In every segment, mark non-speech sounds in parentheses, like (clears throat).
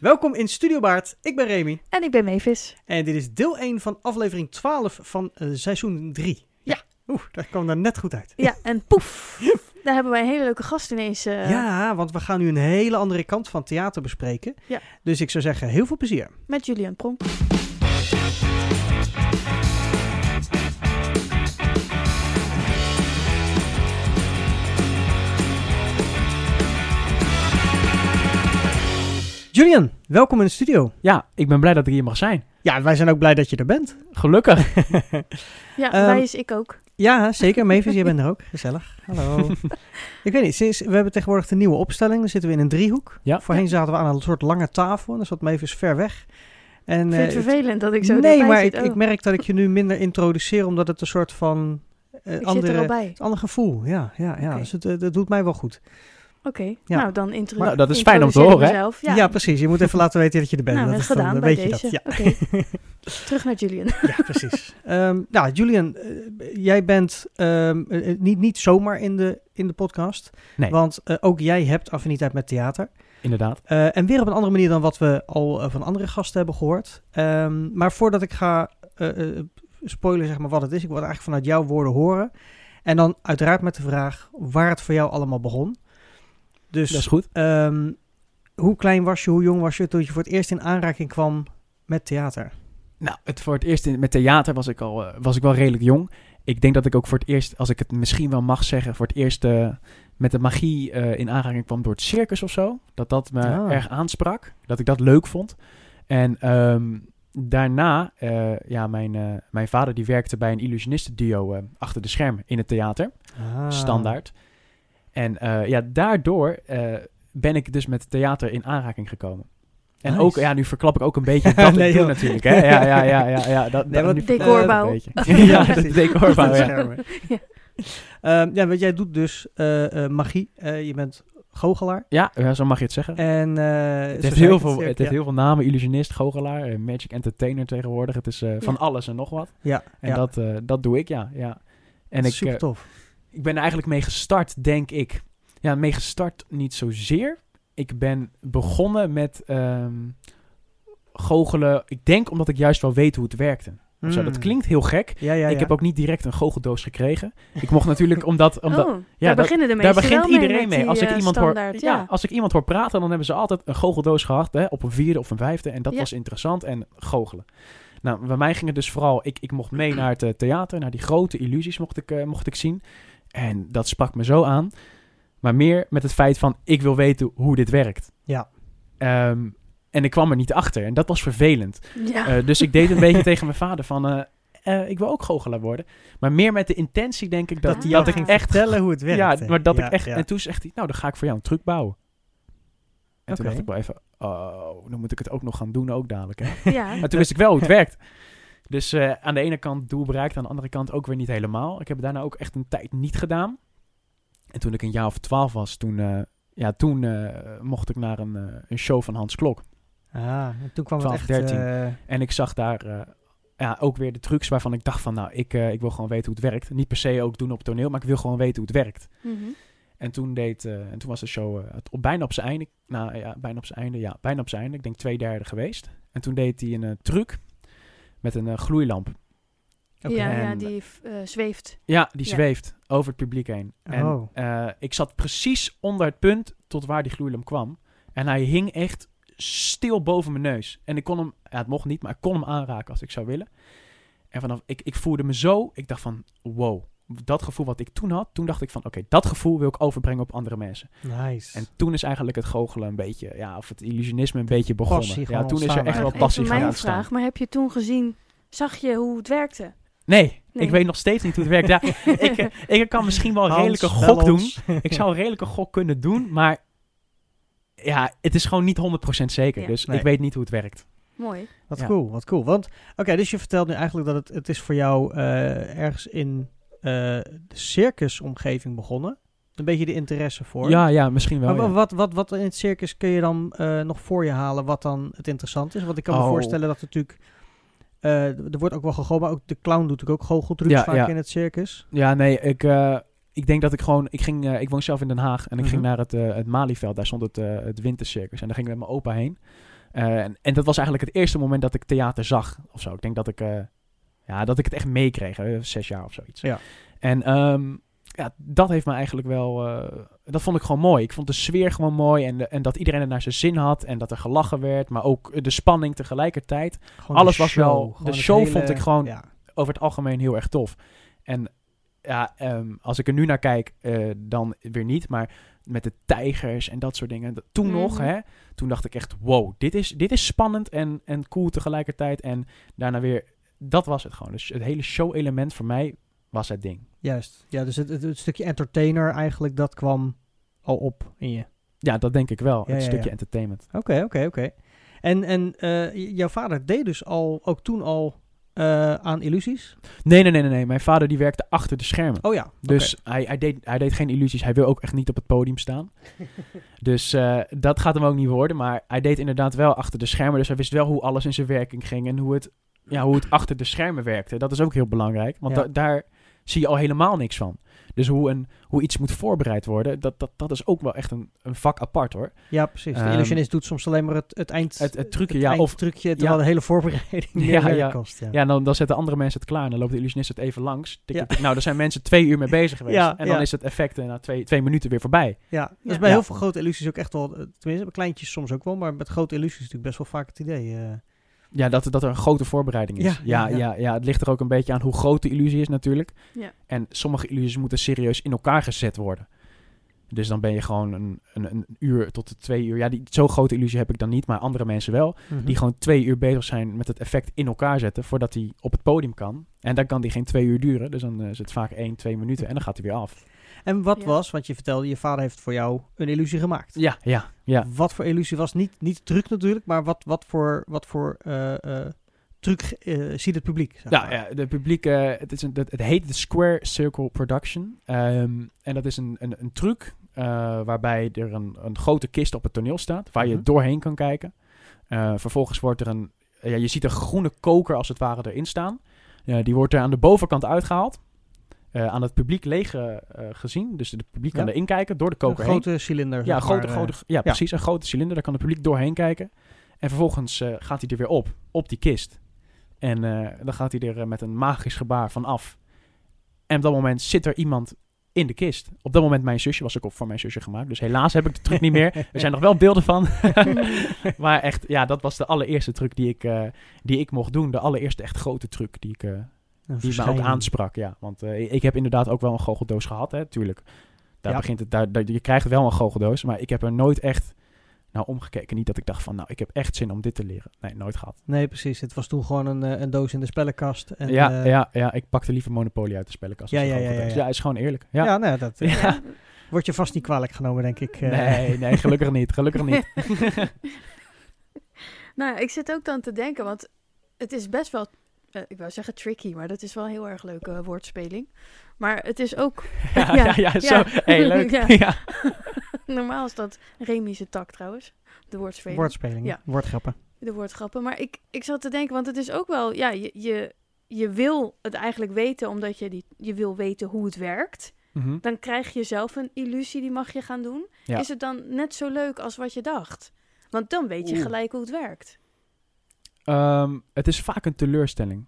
Welkom in Studio Baard. Ik ben Remy En ik ben Mavis. en dit is deel 1 van aflevering 12 van eh, seizoen 3. Ja. Oeh, dat kwam er net goed uit. Ja, (laughs) en poef. Daar hebben wij een hele leuke gast ineens. eh, Ja, want we gaan nu een hele andere kant van theater bespreken. Ja. Dus ik zou zeggen, heel veel plezier. Met Julian Pronk. Julian, welkom in de studio. Ja, ik ben blij dat ik hier mag zijn. Ja, wij zijn ook blij dat je er bent. Gelukkig. Ja, Ehm, wij is ik ook. Ja, zeker. Mavis, jij bent er ook. Gezellig. Hallo. (laughs) ik weet niet, sinds, we hebben tegenwoordig de nieuwe opstelling. Dan zitten we in een driehoek. Ja. Voorheen zaten we aan een soort lange tafel. En dan zat Mavis ver weg. En, Ik vind het eh, vervelend dat ik zo nee, maar zit. ik, Oh, ik merk dat ik je nu minder introduceer, omdat het een soort van eh, ik zit andere, er al bij. het ander gevoel. Ja, ja, ja. Oké. Dus het, eh, dat doet mij wel goed. Oké, Ja. nou dan intro Nou, dat is fijn om te horen, hè? Ja. Ja, precies. Je moet even laten weten dat je er bent. nou, dat is dan- gedaan dan bij weet je deze. dat. Ja. Oké, (laughs) terug naar Julian. ja, precies. Ehm, nou, Julian, eh, jij bent ehm, eh, eh, niet, niet zomaar in de, in de podcast. Nee. Want eh, ook jij hebt affiniteit met theater. Inderdaad. Eh, en weer op een andere manier dan wat we al van andere gasten hebben gehoord. Ehm, maar voordat ik ga spoilen zeg maar wat het is, ik wil het eigenlijk vanuit jouw woorden horen. En dan uiteraard met de vraag waar het voor jou allemaal begon. Dus Dat is goed. ehm, hoe klein was je, hoe jong was je toen je voor het eerst in aanraking kwam met theater? Nou, het, voor het eerst in, met theater was ik, al, eh, was ik wel redelijk jong. Ik denk dat ik ook voor het eerst, als ik het misschien wel mag zeggen, voor het eerst eh, met de magie eh, in aanraking kwam door het circus of zo. Dat dat me Ah. erg aansprak. Dat ik dat leuk vond. En ehm, daarna, ja, mijn, mijn vader die werkte bij een illusionistenduo achter de schermen in het theater. Ah. standaard. En eh, ja, daardoor eh, ben ik dus met theater in aanraking gekomen. En Nice. ook, ja, nu verklap ik ook een beetje (laughs) dat Nee, ik doe natuurlijk, hè. Ja, ja, ja, ja, ja. Dat, Nee, dat- nu- Decorbouw. een beetje. (laughs) ja, (laughs) de decorbouw, ja. Ja. Ehm, ja, want jij doet dus eh, magie. Eh, je bent goochelaar. Ja, ja, zo mag je het zeggen. En, eh, het heeft, heel ik veel, cirk, het heeft heel veel namen. Illusionist, goochelaar, magic entertainer tegenwoordig. Het is van Ja. alles en nog wat. Ja, En ja. dat, dat doe ik, ja. ja. En ik, super eh, tof. Ik ben er eigenlijk mee gestart, denk ik. Ja, mee gestart niet zozeer. Ik ben begonnen met ehm, goochelen. Ik denk omdat ik juist wel weet hoe het werkte. Zo, dat Mm. klinkt heel gek. Ja, ja, ja. Ik heb ook niet direct een goocheldoos gekregen. Ik mocht natuurlijk omdat... (laughs) omdat oh, ja, daar beginnen de daar begint mee iedereen mee. Als ik, eh, iemand hoor, standaard, ja. ja. als ik iemand hoor praten, dan hebben ze altijd een goocheldoos gehad. Hè, op een vierde of een vijfde. En dat was interessant. En goochelen. Nou, bij mij ging het dus vooral... Ik, ik mocht mee (clears throat) naar het eh, theater. Naar die grote illusies mocht ik, eh, mocht ik zien. En dat sprak me zo aan. Maar meer met het feit van... Ik wil weten hoe dit werkt. Ja. Ehm, en ik kwam er niet achter. En dat was vervelend. Ja. Eh, dus ik deed een (laughs) beetje tegen mijn vader van... eh, eh, ik wil ook goochelaar worden. Maar meer met de intentie denk ik dat, dat hij Ja. jou ging echt vertellen hoe het werkt. ja, maar dat ja, ik echt... ja. En toen zegt hij, nou, dan ga ik voor jou een truc bouwen. En toen dacht ik wel even, oh, dan moet ik het ook nog gaan doen ook dadelijk. Hè? ja. Maar toen wist ik wel hoe het werkt. Dus eh, aan de ene kant doel bereikt, aan de andere kant ook weer niet helemaal. Ik heb daarna ook echt een tijd niet gedaan. En toen ik een jaar of twaalf was, toen, eh, ja, toen eh, mocht ik naar een, eh, een show van Hans Klok. Ah, en toen kwam 12, het echt... 13. eh, En ik zag daar eh, ja, ook weer de trucs waarvan ik dacht van, nou, ik, eh, ik wil gewoon weten hoe het werkt. Niet per se ook doen op het toneel, maar ik wil gewoon weten hoe het werkt. Mhm. En toen, deed, eh, en toen was de show eh, op, bijna op zijn einde. Nou ja, bijna op zijn einde. Ja, bijna op zijn einde. Ik denk twee derde geweest. En toen deed hij een eh, truc met een eh, gloeilamp. oké. ja, ja, En- die eh, zweeft. Ja, die Ja. zweeft over het publiek heen. En Oh. eh, ik zat precies onder het punt tot waar die gloeilamp kwam. En hij hing echt stil boven mijn neus. En ik kon hem, ja, het mocht niet, maar ik kon hem aanraken als ik zou willen. En vanaf, ik, ik voelde me zo, ik dacht van, wow. Dat gevoel wat ik toen had, toen dacht ik van, oké, dat gevoel wil ik overbrengen op andere mensen. Nice. En toen is eigenlijk het goochelen een beetje, ja, of het illusionisme een beetje begonnen. passie Ja, toen is er echt wel passie gaan mijn vraag, maar heb je toen gezien, zag je hoe het werkte? Nee, Nee. ik weet nog steeds niet hoe het werkt. Ja, (laughs) ik, ik kan misschien wel een redelijke gok doen. Ik zou een (laughs) redelijke gok kunnen doen, maar ja, het is gewoon niet 100% zeker. Ja. Dus Nee. ik weet niet hoe het werkt. Mooi. Wat Ja. cool, wat cool. Want, oké, dus je vertelt nu eigenlijk dat het, het is voor jou eh, ergens in de circusomgeving begonnen. Een beetje de interesse voor. Ja, ja, misschien wel. Maar ja. wat, wat, wat in het circus kun je dan eh, nog voor je halen wat dan het interessant is? Want ik kan me Oh. voorstellen dat natuurlijk... eh, er wordt ook wel gegooid, maar ook de clown doet natuurlijk ook goocheltrucs Ja, vaak ja. in het circus. Ja, nee, ik, eh, ik denk dat ik gewoon... Ik, ging, eh, ik woon zelf in Den Haag en ik ging Mhm. naar het, eh, het Malieveld. Daar stond het, eh, het wintercircus. En daar ging ik met mijn opa heen. Eh, en, en dat was eigenlijk het eerste moment dat ik theater zag of zo. Ik denk dat ik, eh, ja, dat ik het echt meekreeg, eh, zes jaar of zoiets. Ja. En ehm, ja, dat heeft me eigenlijk wel, eh, dat vond ik gewoon mooi. Ik vond de sfeer gewoon mooi en, de- en dat iedereen het naar zijn zin had en dat er gelachen werd, maar ook de spanning tegelijkertijd. Gewoon Alles was wel- show, de show hele- vond ik gewoon- Ja. over het algemeen heel erg tof. En ja, ehm, als ik er nu naar kijk, eh, dan weer niet. Maar met de tijgers en dat soort dingen. dat- Toen nog, Mhm. hè. Toen dacht ik echt, wow, dit is, dit is spannend en, en cool tegelijkertijd. En daarna weer, dat was het gewoon. Dus het hele show-element voor mij was het ding. Juist. Ja, dus het, het, het stukje entertainer eigenlijk, dat kwam al op in je. Ja, dat denk ik wel. Ja, het ja, stukje entertainment. Oké, oké, oké. En, en eh, jouw vader deed dus al, ook toen al eh, aan illusies? Nee, nee, nee, nee, nee. Mijn vader die werkte achter de schermen. Oh ja. Dus hij, hij, deed, hij deed geen illusies. Hij wil ook echt niet op het podium staan. (laughs) dus eh, dat gaat hem ook niet worden. Maar hij deed inderdaad wel achter de schermen. Dus hij wist wel hoe alles in zijn werking ging. En hoe het, ja, hoe het achter de schermen werkte. Dat is ook heel belangrijk. Want Ja. da- daar zie je al helemaal niks van. Dus hoe, een, hoe iets moet voorbereid worden, dat, dat, dat is ook wel echt een, een vak apart hoor. Ja, precies. De Ehm, illusionist doet soms alleen maar het, het eind... Het, het trucje, ja. Of eindtrucje, terwijl ja. de hele voorbereiding (laughs) Ja, ja. kost. Ja. ja, dan, dan zetten andere mensen het klaar. En dan loopt de illusionist het even langs. Tik, Ja. tik, tik. Nou, daar zijn mensen twee uur mee bezig (laughs) geweest. Ja, en dan is het effect eh, na twee, twee minuten weer voorbij. Ja, dat is bij heel veel grote illusies ook echt wel... eh, Tenminste, bij kleintjes soms ook wel, maar met grote illusies is natuurlijk best wel vaak het idee. eh. Ja, dat, dat er een grote voorbereiding is. Ja, Ja, ja, ja, ja. ja, het ligt er ook een beetje aan hoe groot de illusie is natuurlijk. Ja. En sommige illusies moeten serieus in elkaar gezet worden. Dus dan ben je gewoon een, een, een uur tot de twee uur. Ja, die, zo'n grote illusie heb ik dan niet, maar andere mensen wel. Mhm. Die gewoon twee uur bezig zijn met het effect in elkaar zetten voordat hij op het podium kan. En dan kan die geen twee uur duren. Dus dan eh, is het vaak één, twee minuten en dan gaat hij weer af. En wat Ja. was, want je vertelde, je vader heeft voor jou een illusie gemaakt. Ja, ja, ja. Wat voor illusie was niet, niet truc natuurlijk, maar wat, wat voor, wat voor eh, eh, truc eh, ziet het publiek? zeg Ja, maar? ja, de publiek, het, is een, het, het heet de Square Circle Production. Ehm, en dat is een, een, een truc eh, waarbij er een, een grote kist op het toneel staat, waar je Mhm. doorheen kan kijken. Eh, vervolgens wordt er een, ja, je ziet een groene koker als het ware erin staan. Ja, die wordt er aan de bovenkant uitgehaald. Eh, aan het publiek leeg eh, gezien. Dus het publiek kan Ja. erin kijken door de Een koker heen. grote cilinder. Ja, een grote, maar, grote, eh, ja, precies. Een grote cilinder. Daar kan het publiek doorheen kijken. En vervolgens gaat hij er weer op, op die kist. En dan gaat hij er met een magisch gebaar van af. En op dat moment zit er iemand in de kist. Op dat moment mijn zusje was ook op voor mijn zusje gemaakt. Dus helaas heb ik de truc niet meer. Er zijn nog wel beelden van. (laughs) (laughs) maar echt, ja, dat was de allereerste truc die ik, die ik mocht doen. De allereerste echt grote truc die ik, een die me ook aansprak. Ja, want eh, ik heb inderdaad ook wel een goocheldoos gehad, hè, tuurlijk. Daar Ja. begint het, daar, daar- je krijgt wel een goocheldoos, maar ik heb er nooit echt nou omgekeken. Niet dat ik dacht van, nou, ik heb echt zin om dit te leren. Nee, nooit gehad. Nee, precies. Het was toen gewoon een, eh, een doos in de spellenkast. En, ja, eh, ja, ja, ik pakte liever Monopoly uit de spellenkast. Ja, ja, ja, ja, ja. is gewoon eerlijk. Ja. Ja, nou, dat (laughs) Ja. wordt je vast niet kwalijk genomen, denk ik. eh. Nee, nee, gelukkig niet. Gelukkig niet. (laughs) (laughs) nou, ik zit ook dan te denken, want het is best wel, ik wou zeggen tricky, maar dat is wel een heel erg leuke eh, woordspeling. Maar het is ook, (laughs) Ja, Ja, ja, ja, zo. Hey, leuk. (laughs) Ja. Ja. (laughs) normaal is dat Remische tak trouwens, de woordspeling. Woordspeling, Ja. woordgrappen. de woordgrappen. Maar ik, ik zat te denken, want het is ook wel, ja, je, je, je wil het eigenlijk weten omdat je, die, je wil weten hoe het werkt. Mhm. Dan krijg je zelf een illusie, die mag je gaan doen. Ja. Is het dan net zo leuk als wat je dacht? Want dan weet je Oeh. gelijk hoe het werkt. Ehm, het is vaak een teleurstelling.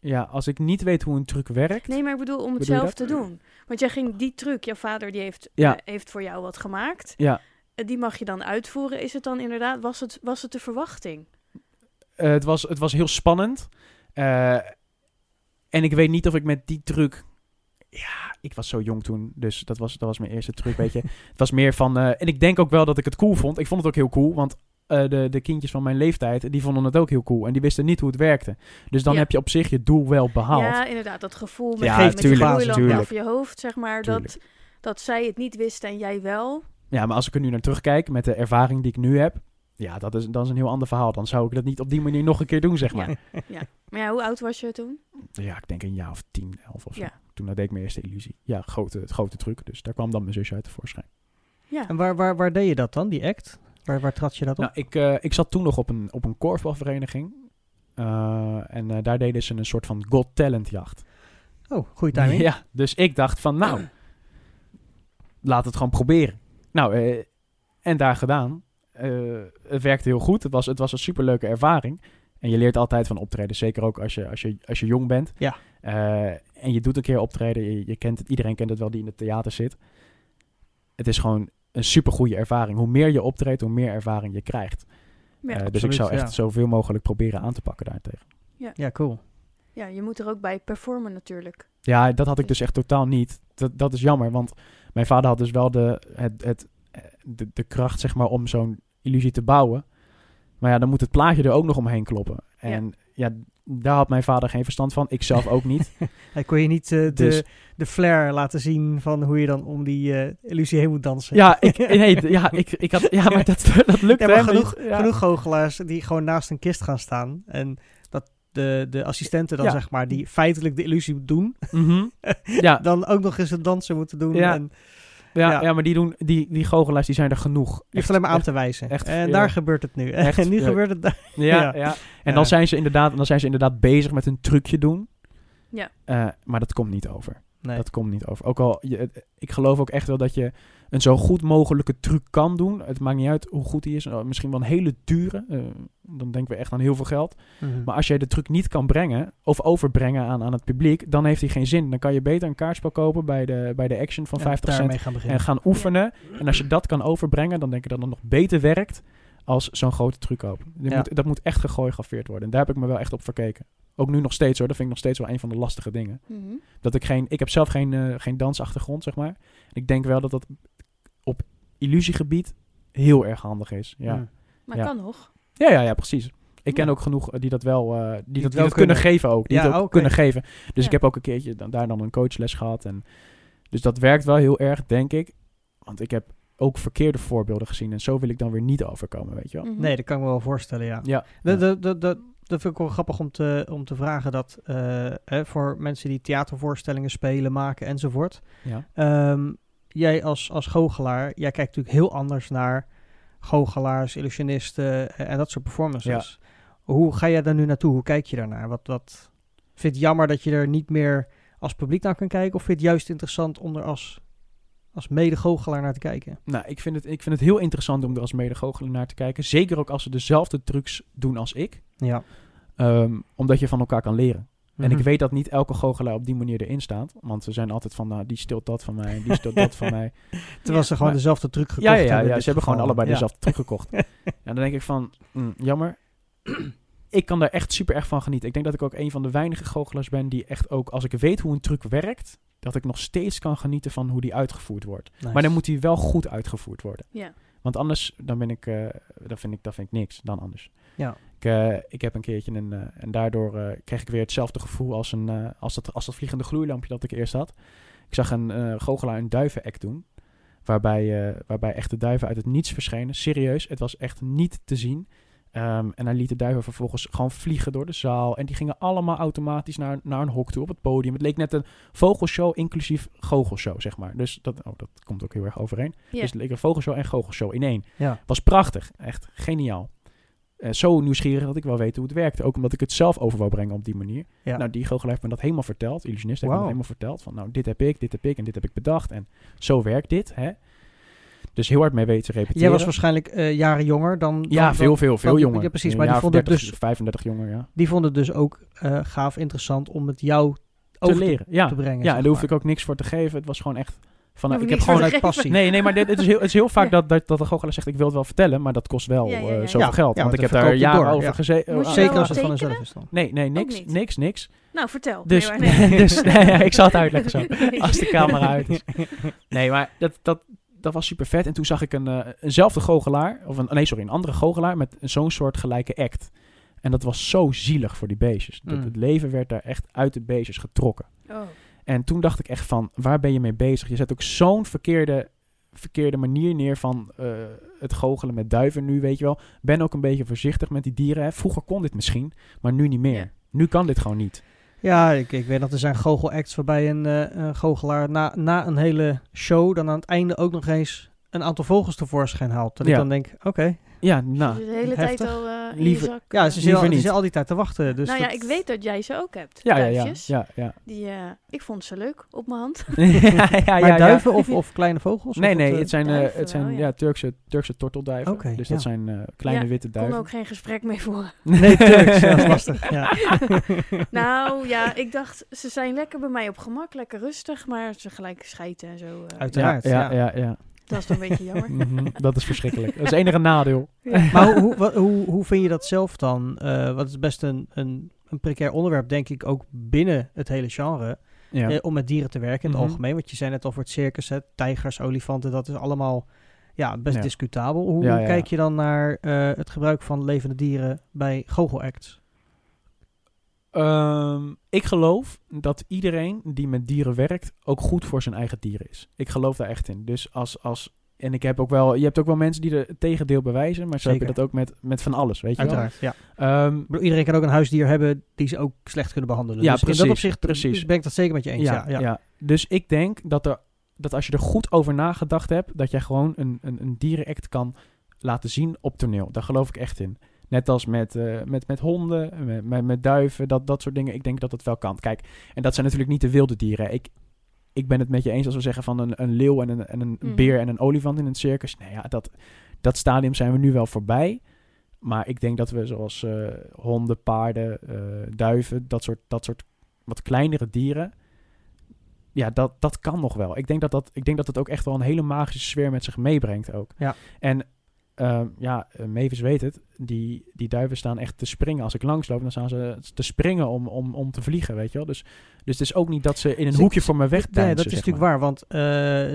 Ja, als ik niet weet hoe een truc werkt. Nee, maar ik bedoel om het Bedoel zelf te doen. Want jij ging die truc, jouw vader die heeft, Ja. eh, heeft voor jou wat gemaakt. Ja, Eh, Die mag je dan uitvoeren. Is het dan inderdaad, was het, was het de verwachting? Eh, het, was, het was heel spannend. En ik weet niet of ik met die truc. Ja, ik was zo jong toen, dus dat was, dat was mijn eerste truc, weet je. (laughs) Het was meer van... en ik denk ook wel dat ik het cool vond. Ik vond het ook heel cool, want eh, de, de kindjes van mijn leeftijd... die vonden het ook heel cool. En die wisten niet hoe het werkte. Dus dan Ja. heb je op zich je doel wel behaald. Ja, inderdaad. Dat gevoel met, Ja, met je tuurlijk, gloeilamp tuurlijk. over je hoofd, zeg maar. Dat, Tuurlijk. dat zij het niet wisten en jij wel. Ja, maar als ik er nu naar terugkijk met de ervaring die ik nu heb... Ja, dat is, dat is een heel ander verhaal. Dan zou ik dat niet op die manier nog een keer doen, zeg maar. (laughs) Ja. Maar ja, hoe oud was je toen? Ja, ik denk een jaar of tien, elf of zo. Ja. Toen deed ik mijn eerste illusie. Ja, grote, het grote truc. Dus daar kwam dan mijn zusje uit tevoorschijn. Ja. En waar, waar, waar deed je dat dan, die act? Waar, waar trad je dat op? Nou, ik, eh, ik zat toen nog op een, op een korfbalvereniging. Eh, en eh, daar deden ze een soort van God Talent jacht. oh, goede timing. Ja, dus ik dacht van nou, laat het gewoon proberen. Nou, en daar gedaan. het werkte heel goed. Het was, het was een superleuke ervaring. En je leert altijd van optreden. Zeker ook als je, als je, als je jong bent. Ja. En je doet een keer optreden. Je, je kent het, iedereen kent het wel die in het theater zit. Het is gewoon een supergoeie ervaring. Hoe meer je optreedt, hoe meer ervaring je krijgt. Ja. Eh, dus ik zou echt ja. zoveel mogelijk proberen aan te pakken daartegen. Ja, cool. ja, je moet er ook bij performen natuurlijk. Ja, dat had ik dus echt totaal niet. Dat, dat is jammer, want mijn vader had dus wel de, het, het, de, de kracht zeg maar, om zo'n illusie te bouwen. Maar ja, dan moet het plaatje er ook nog omheen kloppen. En ja, daar had mijn vader geen verstand van. Ik zelf ook niet. (laughs) Hij kon je niet eh, de, Dus- de flair laten zien van hoe je dan om die eh, illusie heen moet dansen. ja, ik, (laughs) nee, ja, ik, ik had, ja, maar dat, (laughs) dat lukte Ja, maar genoeg, niet. Genoeg goochelaars die gewoon naast een kist gaan staan. En dat de, de assistenten dan Ja. zeg maar, die feitelijk de illusie doen, Mhm. ja, dan ook nog eens het dansen moeten doen. Ja. En ja, ja. ja, maar die, doen, die, die goochelaars die zijn er genoeg. je hoeft alleen maar aan echt- te wijzen. echt, en ja. daar gebeurt het nu. Echt, (laughs) en nu ja. gebeurt het daar. Ja, (laughs) Ja. ja. En Ja. dan zijn, ze inderdaad, dan zijn ze inderdaad bezig met een trucje doen. Ja. Eh, maar dat komt niet over. Nee. Dat komt niet over. Ook al, je, ik geloof ook echt wel dat je een zo goed mogelijke truc kan doen. Het maakt niet uit hoe goed die is. Eh, Misschien wel een hele dure. eh, dan denken we echt aan heel veel geld. Mhm. Maar als jij de truc niet kan brengen of overbrengen aan, aan het publiek, dan heeft hij geen zin. Dan kan je beter een kaartspel kopen bij de, bij de Action van Ja, 50 cent gaan en gaan oefenen. En als je dat kan overbrengen, dan denk ik dat het nog beter werkt als zo'n grote truc kopen. Ja. moet, dat moet echt gechoreografeerd worden. En daar heb ik me wel echt op verkeken. Ook nu nog steeds hoor. Dat vind ik nog steeds wel een van de lastige dingen. Mhm. Dat ik geen, ik heb zelf geen, eh, geen dansachtergrond, zeg maar. En ik denk wel dat dat op illusiegebied heel erg handig is. Ja. Maar Ja. kan nog. ja, ja, ja precies. Ik ken Ja. ook genoeg eh, die dat wel, eh, die dat, die wel dat kunnen kunnen. geven ook. Die Ja, het ook kunnen geven. Dus Ja. ik heb ook een keertje dan, daar dan een coachles gehad. En, dus dat werkt wel heel erg, denk ik. Want ik heb ook verkeerde voorbeelden gezien. En zo wil ik dan weer niet overkomen, weet je wel. Mhm. Nee, dat kan ik me wel voorstellen, ja. Ja. De, de, de, de, dat vind ik wel grappig om te, om te vragen dat eh, hè, voor mensen die theatervoorstellingen spelen, maken enzovoort. ja. Ehm, jij als, als goochelaar, jij kijkt natuurlijk heel anders naar goochelaars, illusionisten eh, en dat soort performances. Hoe ga jij daar nu naartoe? Hoe kijk je daarnaar? Wat, wat vind je het jammer dat je er niet meer als publiek naar kan kijken? Of vind je het juist interessant om er als, als mede-goochelaar naar te kijken? Nou, ik vind, het, ik vind het heel interessant om er als medegoochelaar naar te kijken. Zeker ook als ze dezelfde trucs doen als ik. Ja. Ehm, omdat je van elkaar kan leren. En Mhm. ik weet dat niet elke goochelaar op die manier erin staat. Want ze zijn altijd van, nou, die stilt dat van mij en die stilt dat van (laughs) mij. Terwijl ze gewoon maar- dezelfde truc gekocht Ja, ja, ja, hebben. ja, ze hebben gewoon allebei Ja. dezelfde truc gekocht. (laughs) en dan denk ik van, mm, jammer. Ik kan daar echt super erg van genieten. Ik denk dat ik ook een van de weinige goochelaars ben die echt ook, als ik weet hoe een truc werkt, dat ik nog steeds kan genieten van hoe die uitgevoerd wordt. Nice. Maar dan moet die wel goed uitgevoerd worden. Ja. Want anders, dan ben ik, eh dan vind ik, dat vind ik niks dan anders. Ja. Ik, eh, ik heb een keertje een, eh, en daardoor eh, kreeg ik weer hetzelfde gevoel als, een, eh, als, dat, als dat vliegende gloeilampje dat ik eerst had. Ik zag een eh goochelaar een duivenact doen. Waarbij, eh, waarbij echte duiven uit het niets verschenen. Serieus, het was echt niet te zien. Ehm, en hij liet de duiven vervolgens gewoon vliegen door de zaal. En die gingen allemaal automatisch naar, naar een hok toe op het podium. Het leek net een vogelshow inclusief goochelshow, zeg maar. Dus dat, oh, dat komt ook heel erg overeen. Ja. Dus het leek een vogelshow en goochelshow in één. Ja. Was prachtig. Echt geniaal. Eh, zo nieuwsgierig dat ik wel weet hoe het werkte. Ook omdat ik het zelf over wou brengen op die manier. Ja. Nou, die goochelaar heeft me dat helemaal verteld. Illusionist heeft me dat helemaal verteld. Van nou, dit heb ik, dit heb ik en dit heb ik bedacht. En zo werkt dit, hè. Dus heel hard mee weten repeteren. Jij was waarschijnlijk eh, jaren jonger dan... dan- Ja, dan- veel, veel, veel dan- jonger. Ja, precies. Een Maar die vonden, het 30, dus, 35 jonger, ja. die vonden het dus ook eh, gaaf interessant om het jou Te over leren, ja. te brengen. Ja, en daar hoefde ik ook niks voor te geven. Het was gewoon echt... Van, ik heb gewoon uit te passie. Nee, nee, maar dit, het is heel, het is heel vaak Ja. dat, dat, dat de goochelaar zegt... ik wil het wel vertellen, maar dat kost wel Ja, ja, eh, ja. zoveel Ja, geld. ja, want want ik heb daar jaren door, over ja. gezeten. Zeker als het van hunzelf is dan. Nee, nee, niks, niks, niks. Nou, vertel. Dus, Nee, maar nee. (laughs) dus (laughs) nee, ja, ik zal het uitleggen zo. (laughs) Als de camera uit is. Nee, maar dat, dat, dat was super vet. En toen zag ik een, eh, eenzelfde goochelaar, of een, nee, sorry, een andere goochelaar met zo'n soort gelijke act. En dat was zo zielig voor die beestjes. Dat Mm. Het leven werd daar echt uit de beestjes getrokken. Oh. En toen dacht ik echt van, waar ben je mee bezig? Je zet ook zo'n verkeerde, verkeerde manier neer van eh, het goochelen met duiven nu, weet je wel. Ben ook een beetje voorzichtig met die dieren. Hè. Vroeger kon dit misschien, maar nu niet meer. Ja. Nu kan dit gewoon niet. Ja, ik, ik weet dat er zijn goochelacts waarbij een, eh, een goochelaar na, na een hele show dan aan het einde ook nog eens een aantal vogels tevoorschijn haalt. Dat Ja. ik dan denk, oké, Ja, Nou, de hele heftig. tijd al eh, in Liever- je zak. Ja, eh. ze zit Liever al, ze niet. zit al die tijd te wachten. Dus nou ja, ik weet dat jij ze ook hebt. ja, ja, ja, duifjes. ja, ja. Die, eh, ik vond ze leuk op mijn hand. (laughs) ja, ja, maar ja, ja. duiven Of, of kleine vogels? Nee, Of nee, wat, het zijn, eh, duiven het zijn wel, ja. ja. Turkse, Turkse tortelduiven. Oké, dus ja. dat zijn eh, kleine Ja, witte Ik kon duiven. ook geen gesprek mee voeren. eh, (laughs) Nee, Turks. ja, dat is lastig. Ja. (laughs) nou ja, ik dacht, ze zijn lekker bij mij op gemak, lekker rustig, maar ze gelijk schijten en zo. eh, Uiteraard. ja, ja, ja. Dat is dan een beetje jammer. (laughs) Mhm, dat is verschrikkelijk. Dat is het enige nadeel. Ja. (laughs) Maar hoe, hoe, hoe, hoe vind je dat zelf dan? Eh want het is best een, een, een precair onderwerp, denk ik, ook binnen het hele genre. Ja. eh, om met dieren te werken in het Mhm. algemeen. Want je zei net al voor het circus, hè, tijgers, olifanten, dat is allemaal ja, best Ja. discutabel. Hoe, Ja, hoe ja, kijk je dan naar eh, het gebruik van levende dieren bij goochelacts? Ehm, ik geloof dat iedereen die met dieren werkt ook goed voor zijn eigen dieren is. Ik geloof daar echt in. Dus als, als en ik heb ook wel, je hebt ook wel mensen die er het tegendeel bewijzen, maar zo heb je Zeker. dat ook met, met van alles, weet je Uiteraard, ja. wel. Ehm, bedoel, iedereen kan ook een huisdier hebben die ze ook slecht kunnen behandelen. Ja, dus in precies, dat opzicht precies. ben ik dat zeker met je eens. Ja, ja, ja. ja. Dus ik denk dat, er, dat als je er goed over nagedacht hebt, dat jij gewoon een, een, een dierenact kan laten zien op toneel. Daar geloof ik echt in. Net als met, eh, met, met honden, met, met, met duiven, dat, dat soort dingen. Ik denk dat het wel kan. Kijk, en dat zijn natuurlijk niet de wilde dieren. Ik, ik ben het met je eens als we zeggen van een, een leeuw en een, en een Mhm. beer en een olifant in het circus. Nou ja, dat, dat stadium zijn we nu wel voorbij. Maar ik denk dat we zoals eh, honden, paarden, eh, duiven, dat soort, dat soort wat kleinere dieren. Ja, dat, dat kan nog wel. Ik denk dat, dat, ik denk dat het ook echt wel een hele magische sfeer met zich meebrengt ook. Ja. En ehm, ja, eh, Mavis weet het. Die, die duiven staan echt te springen. Als ik langsloop, dan staan ze te springen om, om, om te vliegen, weet je wel. Dus, dus het is ook niet dat ze in een Dus hoekje ik- voor me weg Nee, dat is natuurlijk waar. Want eh,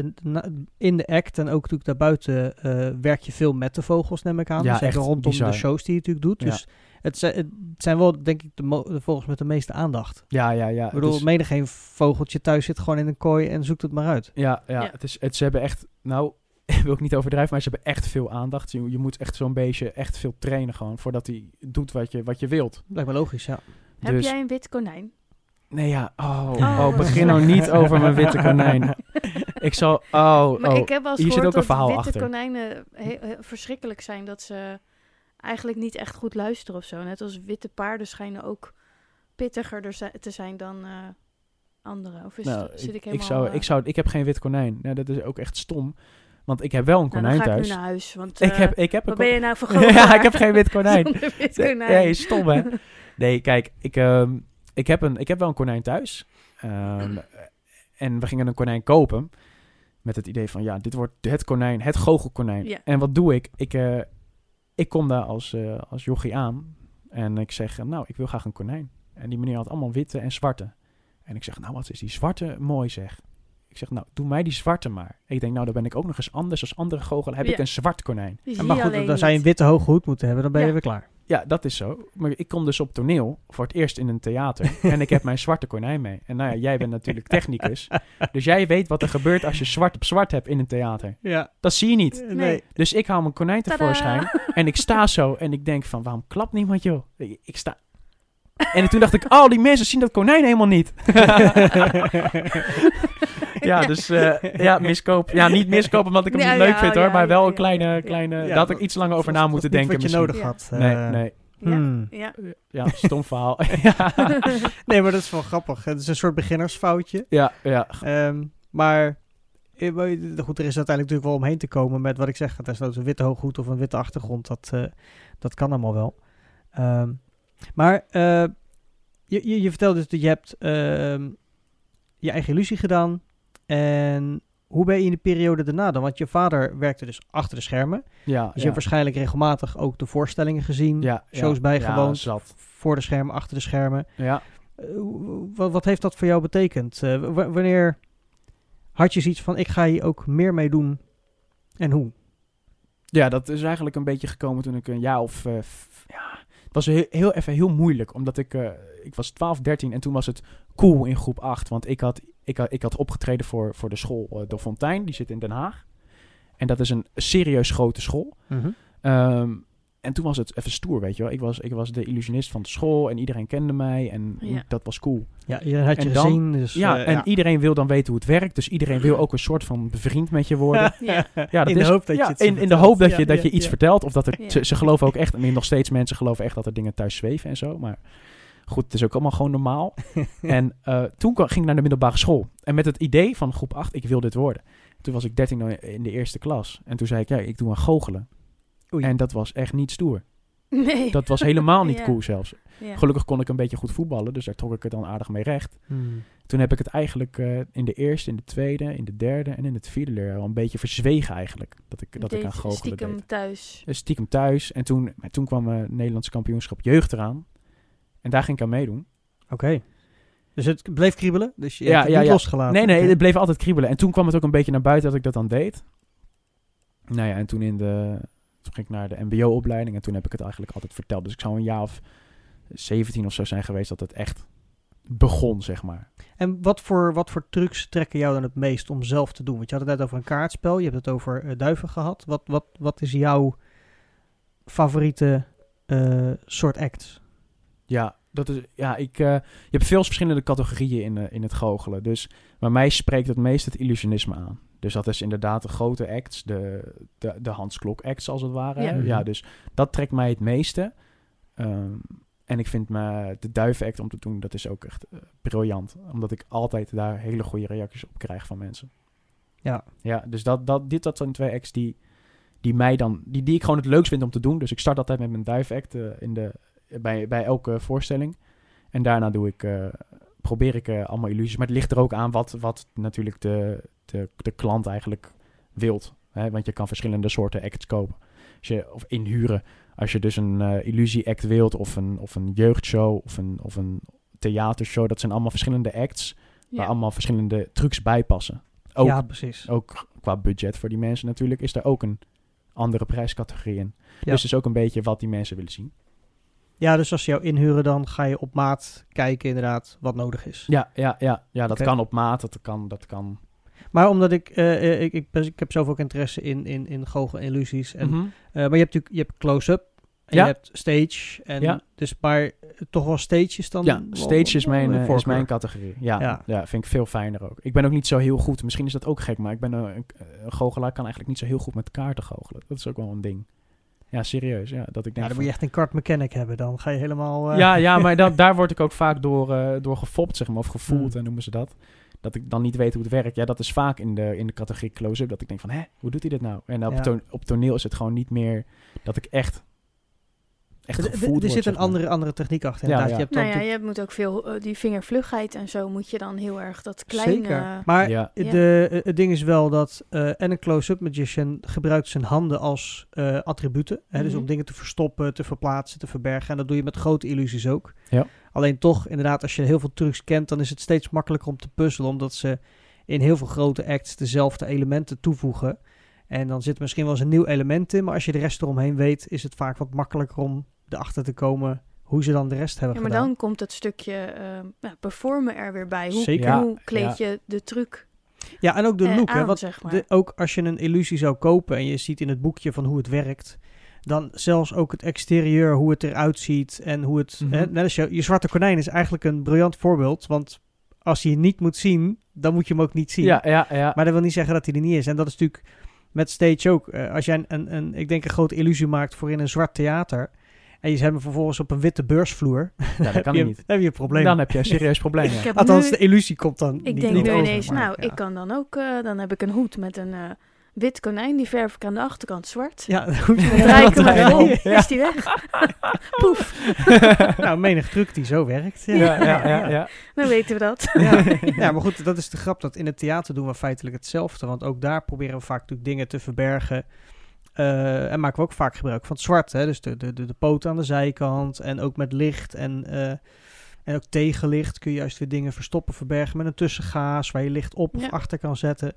in de act en ook natuurlijk daarbuiten eh, werk je veel met de vogels, neem ik aan. Ja, echt rondom bizar. de shows die je natuurlijk doet. Ja. Dus het, zijn, het zijn wel, denk ik, de, vogels met de meeste aandacht. Ja, ja, ja. ik bedoel, het is- menig geen vogeltje thuis zit gewoon in een kooi en zoekt het maar uit. Ja, ja, Ja. Het is, het, ze hebben echt, nou, (laughs) wil ik niet overdrijven, maar ze hebben echt veel aandacht. Je, je moet echt zo'n beestje echt veel trainen gewoon, voordat hij doet wat je, wat je wilt. Lijkt me logisch, ja. Heb Dus- jij een wit konijn? Nee, ja, oh, Oh. oh, begin nou niet over mijn witte konijn. (laughs) Ik zal, oh, Maar oh. ik heb hier zit ook een verhaal witte achter. konijnen he- he- verschrikkelijk zijn. Dat ze eigenlijk niet echt goed luisteren of zo. Net als witte paarden schijnen ook pittiger er te zijn dan eh andere. Of is nou, zit ik, ik, helemaal... zou, eh, ik, zou, ik heb geen wit konijn. Ja, dat is ook echt stom. Want ik heb wel een nou, konijn dan ga ik thuis. nu naar huis. Want, ik, eh, heb, ik heb een wat ben je nou (laughs) voor ja, ik heb geen wit konijn. (laughs) Wit konijn. Nee, stom hè. (laughs) Nee, kijk, ik, ehm, ik, heb een, ik heb wel een konijn thuis. Ehm, en we gingen een konijn kopen. Met het idee van, ja, dit wordt het konijn, het goochelkonijn. Ja. En wat doe ik? Ik, eh, ik kom daar als, eh, als jochie aan. En ik zeg, eh, nou, ik wil graag een konijn. En die meneer had allemaal witte en zwarte. En ik zeg, nou, wat is die zwarte mooi zeg. Ik zeg, nou, doe mij die zwarte maar. Ik denk, nou, dan ben ik ook nog eens anders als andere goochelaar. Heb Ja. ik een zwart konijn. Die En maar goed, dan zou je een witte hoge hoed moeten hebben, dan ben je weer klaar. Ja, dat is zo. Maar ik kom dus op toneel voor het eerst in een theater. (laughs) en ik heb mijn zwarte konijn mee. En nou ja, jij bent natuurlijk technicus. Dus jij weet wat er gebeurt als je zwart op zwart hebt in een theater. Ja. Dat zie je niet. Nee. Nee. Dus ik haal mijn konijn Tadaa. tevoorschijn. En ik sta zo en ik denk van, waarom klapt niemand joh? Ik, ik sta... En toen dacht ik, oh, die mensen zien dat konijn helemaal niet. (laughs) (laughs) (laughs) ja, dus eh, ja, miskoop. Ja, niet miskopen omdat ik hem Ja, niet leuk ja, vind hoor. ja, maar wel ja, een ja. kleine, Ja. kleine... Ja, daar had ik dat- iets langer over Dat na moeten denken wat je nodig Ja. had. Nee, eh. nee. Ja. Hmm. Ja. Ja, stom (laughs) verhaal. (laughs) ja, Nee, maar dat is wel grappig. Het is een soort beginnersfoutje. ja, ja. Ehm, maar eh, maar, goed, er is uiteindelijk natuurlijk wel omheen te komen met wat ik zeg. Het is een witte hooghoed of een witte achtergrond. Dat, eh, dat kan allemaal wel. Ehm, maar eh, je, je, je vertelde dus dat je hebt ehm, je eigen illusie gedaan. En hoe ben je in de periode daarna dan? Want je vader werkte dus achter de schermen. ja, Dus je hebt waarschijnlijk regelmatig ook de voorstellingen gezien. ja, shows ja, bijgewoond. Ja, zat. Voor de schermen, achter de schermen. Ja. Eh, wat, wat heeft dat voor jou betekend? Eh, wanneer had je zoiets van, ik ga hier ook meer mee doen? En hoe? ja, dat is eigenlijk een beetje gekomen toen ik een jaar of... f- ja, het was heel, heel even heel moeilijk, omdat ik... ik was 12, 13 en toen was het cool in groep 8. Want ik had, ik had, ik had opgetreden voor, voor de school eh, De Fontein. Die zit in Den Haag. En dat is een serieus grote school. Ehm, en toen was het even stoer, weet je wel. Ik was, ik was de illusionist van de school en iedereen kende mij en Ja. dat was cool. Ja, je had je dan- gezien. Dus, ja, eh, en iedereen wil dan weten hoe het werkt. Dus iedereen wil ook een soort van bevriend met je worden. (laughs) Ja. Ja, dat in de is, hoop dat ja, je het in, in de hoop dat Ja, je, dat ja, je iets ja. vertelt. Of dat er, Ja. ze, ze geloven ook echt, en nog steeds mensen geloven echt dat er dingen thuis zweven en zo. Maar goed, het is ook allemaal gewoon normaal. (laughs) en eh, toen kwam- ging ik naar de middelbare school. En met het idee van groep 8, ik wil dit worden. Toen was ik 13 in de eerste klas. En toen zei ik, ja, ik doe aan goochelen. Oei. En dat was echt niet stoer. Nee. Dat was helemaal niet (laughs) Ja. cool zelfs. Ja. Gelukkig kon ik een beetje goed voetballen, dus daar trok ik het dan aardig mee recht. Hmm. Toen heb ik het eigenlijk eh, in de eerste, in de tweede, in de derde en in het vierde leerjaar al een beetje verzwegen eigenlijk. Dat ik, dat ik Deed aan goochelen stiekem deed. thuis. Dus stiekem thuis. En toen, toen kwam het Nederlandse kampioenschap jeugd eraan. En daar ging ik aan meedoen. Oké. Dus het bleef kriebelen? Dus je Ja, hebt het ja, niet ja. losgelaten? Nee, nee, het bleef altijd kriebelen. En toen kwam het ook een beetje naar buiten dat ik dat dan deed. Nou ja, en toen in de... Toen ging ik naar de mbo-opleiding en toen heb ik het eigenlijk altijd verteld. Dus ik zou een jaar of 17 of zo zijn geweest dat het echt begon, zeg maar. En wat voor, wat voor trucs trekken jou dan het meest om zelf te doen? Want je had het net over een kaartspel, je hebt het over eh, duiven gehad. Wat, wat, wat is jouw favoriete eh, soort acts? Ja, dat is, ja ik, eh, je hebt veel verschillende categorieën in, eh, in het goochelen. Dus bij mij spreekt het meest het illusionisme aan. Dus dat is inderdaad de grote acts, de, de, de Hans Klok acts als het ware. Ja. Ja. Mhm. dus dat trekt mij het meeste. Ehm, en ik vind me de duivenact om te doen, dat is ook echt eh, briljant. Omdat ik altijd daar hele goede reacties op krijg van mensen. Ja. Ja, dus dat, dat, dit dat zijn twee acts die, die mij dan, die, die ik gewoon het leukst vind om te doen. Dus ik start altijd met mijn duivenact eh, in de, bij, bij elke voorstelling. En daarna doe ik, eh, probeer ik eh, allemaal illusies. Maar het ligt er ook aan wat, wat natuurlijk de, de, de klant eigenlijk wilt. Hè? Want je kan verschillende soorten acts kopen. Als je, of inhuren. Als je dus een eh, illusie-act wilt, of een, of een jeugdshow, of een, of een theatershow. Dat zijn allemaal verschillende acts, waar allemaal verschillende trucs bij passen. Ook, Ja, precies. ook qua budget voor die mensen natuurlijk, is er ook een andere prijscategorie in. Ja. Dus het is ook een beetje wat die mensen willen zien. Ja, dus als ze jou inhuren, dan ga je op maat kijken inderdaad wat nodig is. Ja, ja, ja, ja dat kan op maat, dat kan, dat kan. Maar omdat ik, eh, eh, ik, ik, ik heb zelf ook interesse in, in, in goochel en illusies. En, Mhm. eh, maar je hebt natuurlijk je hebt close-up en Ja. je hebt stage. En Ja. Dus maar toch wel stages dan? Ja, stage is mijn, is mijn categorie. Ja, Ja. ja. vind ik veel fijner ook. Ik ben ook niet zo heel goed, misschien is dat ook gek, maar ik ben een, een goochelaar, kan eigenlijk niet zo heel goed met kaarten goochelen. Dat is ook wel een ding. Ja, serieus. Ja, dat ik Ja, denk dan moet je echt een kart mechanic hebben. Dan ga je helemaal... eh, ja, ja, maar dan, (laughs) daar word ik ook vaak door, eh, door gefopt, zeg maar, of gevoeld, Hmm. en noemen ze dat. Dat ik dan niet weet hoe het werkt. Ja, dat is vaak in de, in de categorie close-up, dat ik denk van, hè, hoe doet hij dit nou? En op, Ja. op toneel is het gewoon niet meer dat ik echt, echt Er- zit een andere, andere techniek achter. Ja. Je hebt dan Nou ja, je moet ook veel, eh, die vingervlugheid en zo moet je dan heel erg dat kleine... Zeker. Maar Ja. De, eh, het ding is wel dat eh, en een close-up magician gebruikt zijn handen als eh, attributen. Hè, Dus Mhm. om dingen te verstoppen, te verplaatsen, te verbergen. En dat doe je met grote illusies ook. Ja. Alleen toch, inderdaad, als je heel veel trucs kent, dan is het steeds makkelijker om te puzzelen. Omdat ze in heel veel grote acts dezelfde elementen toevoegen. En dan zit er misschien wel eens een nieuw element in. Maar als je de rest eromheen weet, is het vaak wat makkelijker om erachter te komen hoe ze dan de rest hebben Ja, maar gedaan. dan komt het stukje ja, performen er weer bij. Hoe, Zeker. Hoe kleed je de truc Ja, en ook de eh, look. hè, aan, want zeg maar. de, ook als je een illusie zou kopen en je ziet in het boekje van hoe het werkt, dan zelfs ook het exterieur, hoe het eruit ziet en hoe het... Mhm. hè, net als je, je zwarte konijn is eigenlijk een briljant voorbeeld, want als je je niet moet zien, dan moet je hem ook niet zien. Ja, ja, ja. Maar dat wil niet zeggen dat hij er niet is. En dat is natuurlijk met stage ook. Eh, als jij een, een, een, ik denk een grote illusie maakt voor in een zwart theater en je zet hem vervolgens op een witte beursvloer, (laughs) ja dat heb, kan je, niet. heb je een probleem. Dan heb je een serieus probleem. Ja. Althans, nu- de illusie komt dan Ik niet, denk niet nu over, ineens, maar, nou, ja. ik kan dan ook, eh, dan heb ik een hoed met een eh, wit konijn, die verf ik aan de achterkant zwart. Ja, (laughs) draai ik hem even om, ja. is die weg. (laughs) Poef, (laughs) nou, menig truc die zo werkt. Ja, ja, ja, ja. dan weten we dat. Ja. ja, maar goed, dat is de grap. Dat in het theater doen we feitelijk hetzelfde. Want ook daar proberen we vaak natuurlijk dingen te verbergen. Eh, en maken we ook vaak gebruik van het zwart. Hè? Dus de, de, de, de poten aan de zijkant. En ook met licht. En, eh, en ook tegenlicht kun je juist weer dingen verstoppen, verbergen. Met een tussengaas waar je licht op of Ja. achter kan zetten.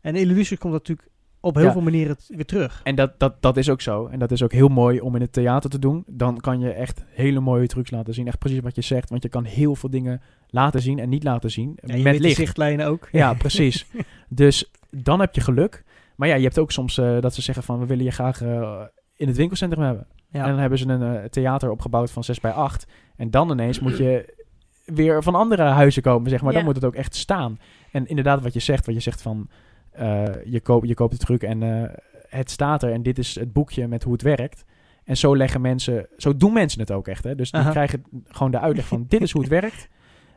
En in illusie komt dat natuurlijk op heel Ja. veel manieren weer terug. En dat, dat, dat is ook zo. En dat is ook heel mooi om in het theater te doen. Dan kan je echt hele mooie trucs laten zien. Echt precies wat je zegt. Want je kan heel veel dingen laten zien en niet laten zien. En je met licht. zichtlijnen ook. Ja, (laughs) precies. dus dan heb je geluk. Maar ja, je hebt ook soms eh, dat ze zeggen van... we willen je graag eh, in het winkelcentrum hebben. Ja. En dan hebben ze een eh, theater opgebouwd van 6 bij 8. En dan ineens moet je weer van andere huizen komen, zeg maar. Dan Ja. moet het ook echt staan. En inderdaad, wat je zegt, wat je zegt van... eh, je, koopt, je koopt de truc en eh, het staat er. En dit is het boekje met hoe het werkt. En zo leggen mensen... Zo doen mensen het ook echt, hè. Dus die Aha. krijgen gewoon de uitleg van... dit is hoe het (laughs) werkt.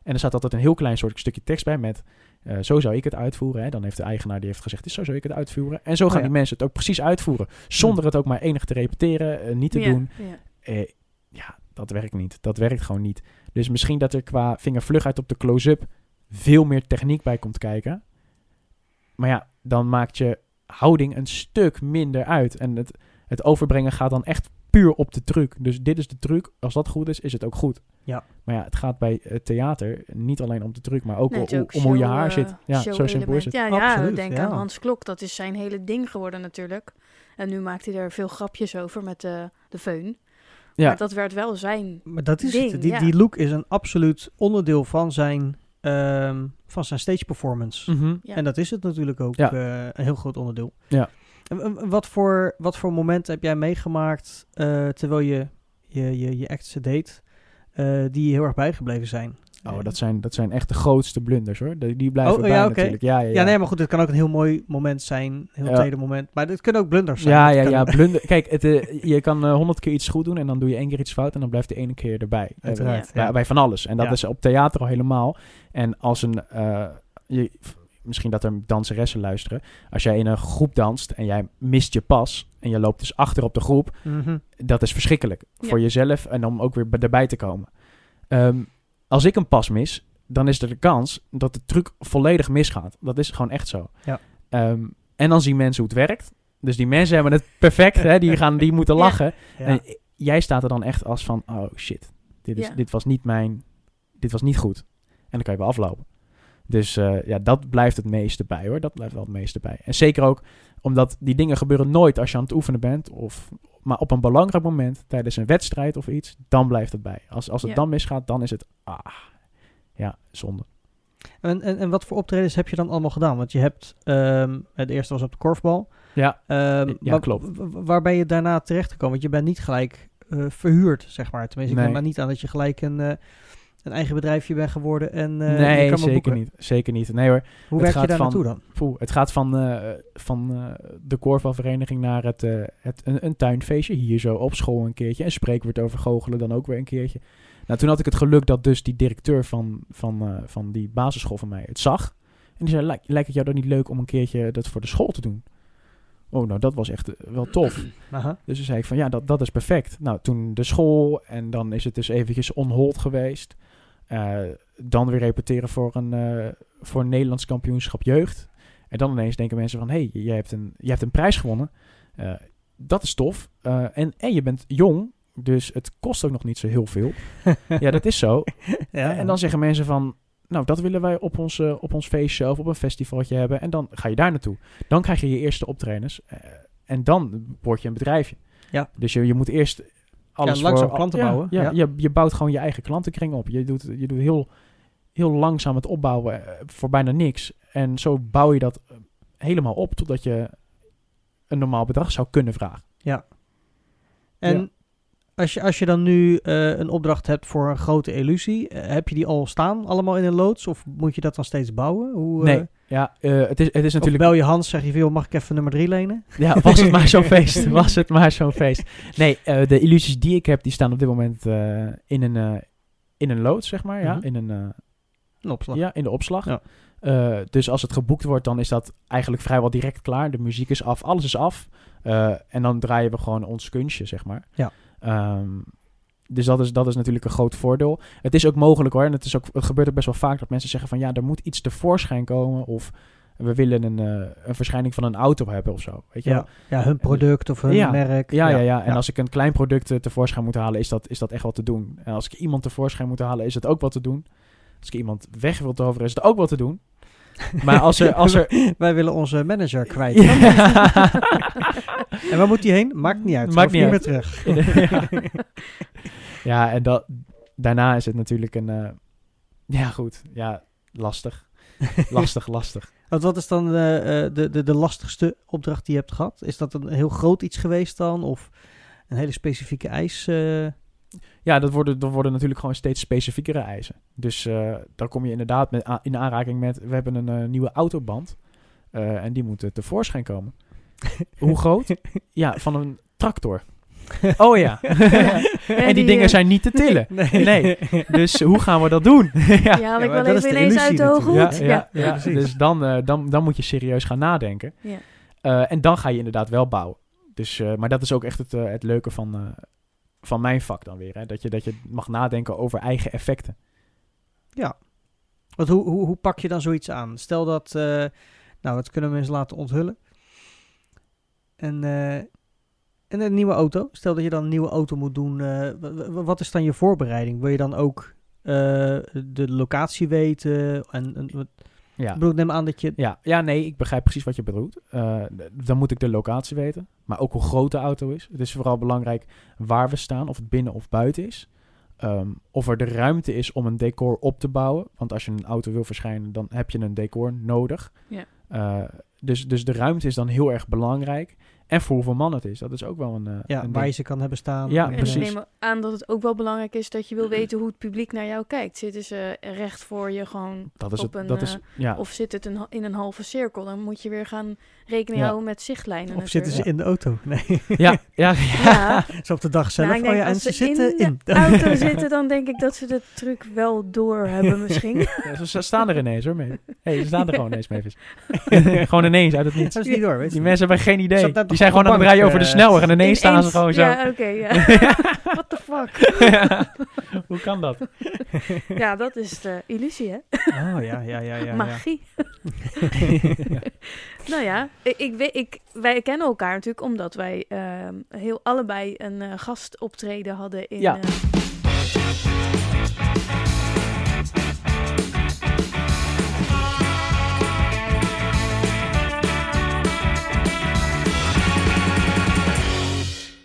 En er staat altijd een heel klein soort stukje tekst bij met... eh, zo zou ik het uitvoeren. Hè. Dan heeft de eigenaar die heeft gezegd, "Dit zo zou ik het uitvoeren. En zo gaan Oh ja. die mensen het ook precies uitvoeren. Zonder het ook maar enig te repeteren, niet te Ja, doen. ja. Eh, ja, dat werkt niet. Dat werkt gewoon niet. Dus misschien dat er qua vingervlugheid op de close-up veel meer techniek bij komt kijken. Maar ja, dan maakt je houding een stuk minder uit. En het, het overbrengen gaat dan echt puur op de truc. Dus dit is de truc. Als dat goed is, is het ook goed. Ja. Maar ja, het gaat bij het theater niet alleen om de truc, maar ook, Nee, om, ook om hoe je haar eh, zit. Ja, zo simpel is het. Ja, ja Absoluut, denk ja. aan Hans Klok. Dat is zijn hele ding geworden natuurlijk. En nu maakt hij er veel grapjes over met de, de feun. Ja. Maar dat werd wel zijn... Maar dat is Ding, het. Die, ja. die look is een absoluut onderdeel van zijn, ehm, van zijn stage performance. Mhm. Ja. En dat is het natuurlijk ook Ja. eh, een heel groot onderdeel. Ja. En, wat, voor, wat voor momenten heb jij meegemaakt eh, terwijl je je, je, je acts deed, eh, die je heel erg bijgebleven zijn? Oh, dat zijn, dat zijn echt de grootste blunders hoor. Die, die blijven Oh, bij ja, natuurlijk. Ja, ja, Ja, ja. nee, maar goed, het kan ook een heel mooi moment zijn, een heel Ja. tweede moment. Maar dit kunnen ook blunders zijn. Ja, ja, kan- ja. (laughs) Blunder. Kijk, het, eh, je kan eh, honderd keer iets goed doen en dan doe je één keer iets fout en dan blijft de ene keer erbij. Uiteraard, Eh, bij, ja. bij van alles. En dat Ja. is op theater al helemaal. En als een... eh, je, misschien dat er danseressen luisteren. Als jij in een groep danst en jij mist je pas en je loopt dus achter op de groep, Mhm. dat is verschrikkelijk. Ja. Voor jezelf en om ook weer bij- erbij te komen. Ehm, als ik een pas mis, dan is er de kans dat de truc volledig misgaat. Dat is gewoon echt zo. Ja. Ehm, en dan zien mensen hoe het werkt. Dus die mensen hebben het perfect. hè? Die, (laughs) gaan, die moeten lachen. Ja. En jij staat er dan echt als van, oh shit, dit, is, Ja. dit was niet mijn, dit was niet goed. En dan kan je wel aflopen. Dus eh, ja, dat blijft het meeste bij hoor. Dat blijft wel het meeste bij. En zeker ook omdat die dingen gebeuren nooit als je aan het oefenen bent. Of, maar op een belangrijk moment, tijdens een wedstrijd of iets, dan blijft het bij. Als, als het Ja. dan misgaat, dan is het, ah, ja, zonde. En, en, en wat voor optredens heb je dan allemaal gedaan? Want je hebt, ehm, de eerste was op de korfbal. Ja, Ehm, Ja, klopt. Waar ben je daarna terechtgekomen? Want je bent niet gelijk eh, verhuurd, zeg maar. Tenminste, ik Nee. neem maar niet aan dat je gelijk een, eh, een eigen bedrijfje bent geworden en eh, je nee, kan zeker boeken. niet. Zeker niet. Nee hoor, Hoe Het werk je gaat daar van- naartoe dan? Poeh, het gaat van, eh, van eh, de korfbalvereniging naar het, het, een, een tuinfeestje. Hier zo op school een keertje. En spreekwoord over goochelen dan ook weer een keertje. Nou, toen had ik het geluk dat dus die directeur van, van, van die basisschool van mij het zag. En die zei, "Lijk- lijkt het jou dan niet leuk om een keertje dat voor de school te doen? Oh, nou dat was echt wel tof. (clears throat) Dus toen zei ik van ja, dat, dat is perfect. Nou, toen de school en dan is het dus eventjes on hold geweest. Eh, dan weer repeteren voor een, eh, voor een Nederlands kampioenschap jeugd. En dan ineens denken mensen van, hé, hey, jij, hebt een, jij hebt een prijs gewonnen. Eh, dat is tof. En, en je bent jong, dus het kost ook nog niet zo heel veel. (laughs) ja, dat is zo. Ja, En dan zeggen mensen van, nou, dat willen wij op ons, op ons feestje of op een festivaltje hebben. En dan ga je daar naartoe. Dan krijg je je eerste optredens. en dan word je een bedrijfje. Ja. Dus je, je moet eerst alles Ja, langzaam voor... klanten bouwen, Ja. Je, je bouwt gewoon je eigen klantenkring op. Je doet, je doet heel, heel langzaam het opbouwen eh, voor bijna niks. En zo bouw je dat eh, helemaal op totdat je een normaal bedrag zou kunnen vragen. En Ja. Als, je, als je dan nu eh, een opdracht hebt voor een grote illusie, eh, heb je die al staan allemaal in een loods? Of moet je dat dan steeds bouwen? Hoe, eh, Nee, ja, het, is, het is natuurlijk... bel je Hans, zeg je veel, mag ik even nummer drie lenen? Ja, was het maar zo'n (laughs) feest. Was het maar zo'n feest. Nee, de illusies die ik heb, die staan op dit moment in, een, in een loods, zeg maar. Ja, Mhm. in, een, Een opslag. ja, in de opslag. Ja. Dus als het geboekt wordt, dan is dat eigenlijk vrijwel direct klaar. De muziek is af, alles is af. En dan draaien we gewoon ons kunstje, zeg maar. Ja. Ehm, dus dat is, dat is natuurlijk een groot voordeel. Het is ook mogelijk hoor. En het, is ook, het gebeurt ook best wel vaak dat mensen zeggen van ja, er moet iets tevoorschijn komen. Of we willen een, eh, een verschijning van een auto hebben of zo. Weet je wel? Ja, ja, hun product of hun Ja. merk. Ja, ja, ja. En als ik een klein product eh, tevoorschijn moet halen, is dat, is dat echt wat te doen. En als ik iemand tevoorschijn moet halen, is het ook wat te doen. Als ik iemand weg wil toveren, is het ook wat te doen. Maar als er... (laughs) Als er Wij willen onze manager kwijt. (laughs) (laughs) En waar moet die heen? Maakt niet uit. Maakt niet meer terug. (laughs) ja. ja, en dat, daarna is het natuurlijk een... eh, ja, goed. Ja, lastig. (laughs) Lastig, lastig. Want wat is dan eh, eh, de, de, de lastigste opdracht die je hebt gehad? Is dat een heel groot iets geweest dan? Of een hele specifieke eis. eh, Ja, dat worden, dat worden natuurlijk gewoon steeds specifiekere eisen. Dus eh, dan kom je inderdaad met, in aanraking met... We hebben een nieuwe autoband. en die moet tevoorschijn komen. (laughs) Hoe groot? Ja, van een tractor. (laughs) Oh ja. (laughs) en die, dingen eh, zijn niet te tillen. Nee. Dus hoe gaan we dat doen? ja. Ja, ik maar wel dat is even ineens illusie uit de. Ja, Ja, ja, Ja, ja, dus dan, eh, dan, dan moet je serieus gaan nadenken. Ja. Eh, en dan ga je inderdaad wel bouwen. Dus, eh, maar dat is ook echt het, eh, het leuke van, eh, van mijn vak dan weer. Hè? Dat, je, dat je mag nadenken over eigen effecten. Want hoe, hoe, hoe pak je dan zoiets aan? Stel dat, eh, nou, dat kunnen we eens laten onthullen. En, eh, en een nieuwe auto. Stel dat je dan een nieuwe auto moet doen. eh, wat is dan je voorbereiding? Wil je dan ook eh, de locatie weten? En, en, wat- Ja. ik bedoel, ik neem aan dat je... Ja, ja, nee, ik begrijp precies wat je bedoelt. Eh, dan moet ik de locatie weten, maar ook hoe groot de auto is. Het is vooral belangrijk waar we staan, of het binnen of buiten is. Ehm, of er de ruimte is om een decor op te bouwen. Want als je een auto wil verschijnen, dan heb je een decor nodig. Ja. Eh, dus, dus de ruimte is dan heel erg belangrijk. En voor hoeveel man het is, dat is ook wel een. eh, Ja, een waar ding. je ze kan hebben staan. Ja, En, eh, ik precies. neem aan dat het ook wel belangrijk is dat je wil weten hoe het publiek naar jou kijkt. Zitten ze recht voor je gewoon dat is op het. een, Dat is, ja, Of zit het een, in een halve cirkel? Dan moet je weer gaan rekening Ja. houden met zichtlijnen. Of zitten ze in de auto? (laughs) Nee, ja, ja, Ja, (laughs) zo op de dag zelf. nou, oh ja, en als ze ze zitten in in. de auto (laughs) zitten, dan denk ik dat ze de truc wel door hebben misschien. Ja, ze staan er ineens hoor, mee. hey, ze staan er gewoon ineens, Mavis. gewoon ineens uit het niets. Dat is niet door, weet je. Die mensen hebben geen idee. Die zijn gewoon aan het rijden over de eh, snelweg en ineens staan ze gewoon zo. Ja, oké, ja. What the fuck? Hoe kan dat? (laughs) Ja, dat is de illusie, hè? Oh ja, ja, ja, ja. ja. Magie. (laughs) nou ja, ik, ik, weet- ik, wij kennen elkaar natuurlijk omdat wij ehm, heel allebei een eh, gastoptreden hadden in... Ja. eh,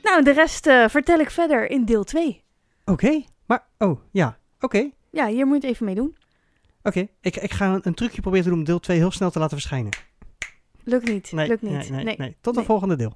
Nou, de rest eh, vertel ik verder in deel 2. Oké, maar, oh ja, oké. Ja, hier moet je het even mee doen. Oké, ik, ik ga een, een trucje proberen te doen om deel 2 heel snel te laten verschijnen. Lukt niet, Nee, lukt niet. Nee, nee. Tot de volgende deel.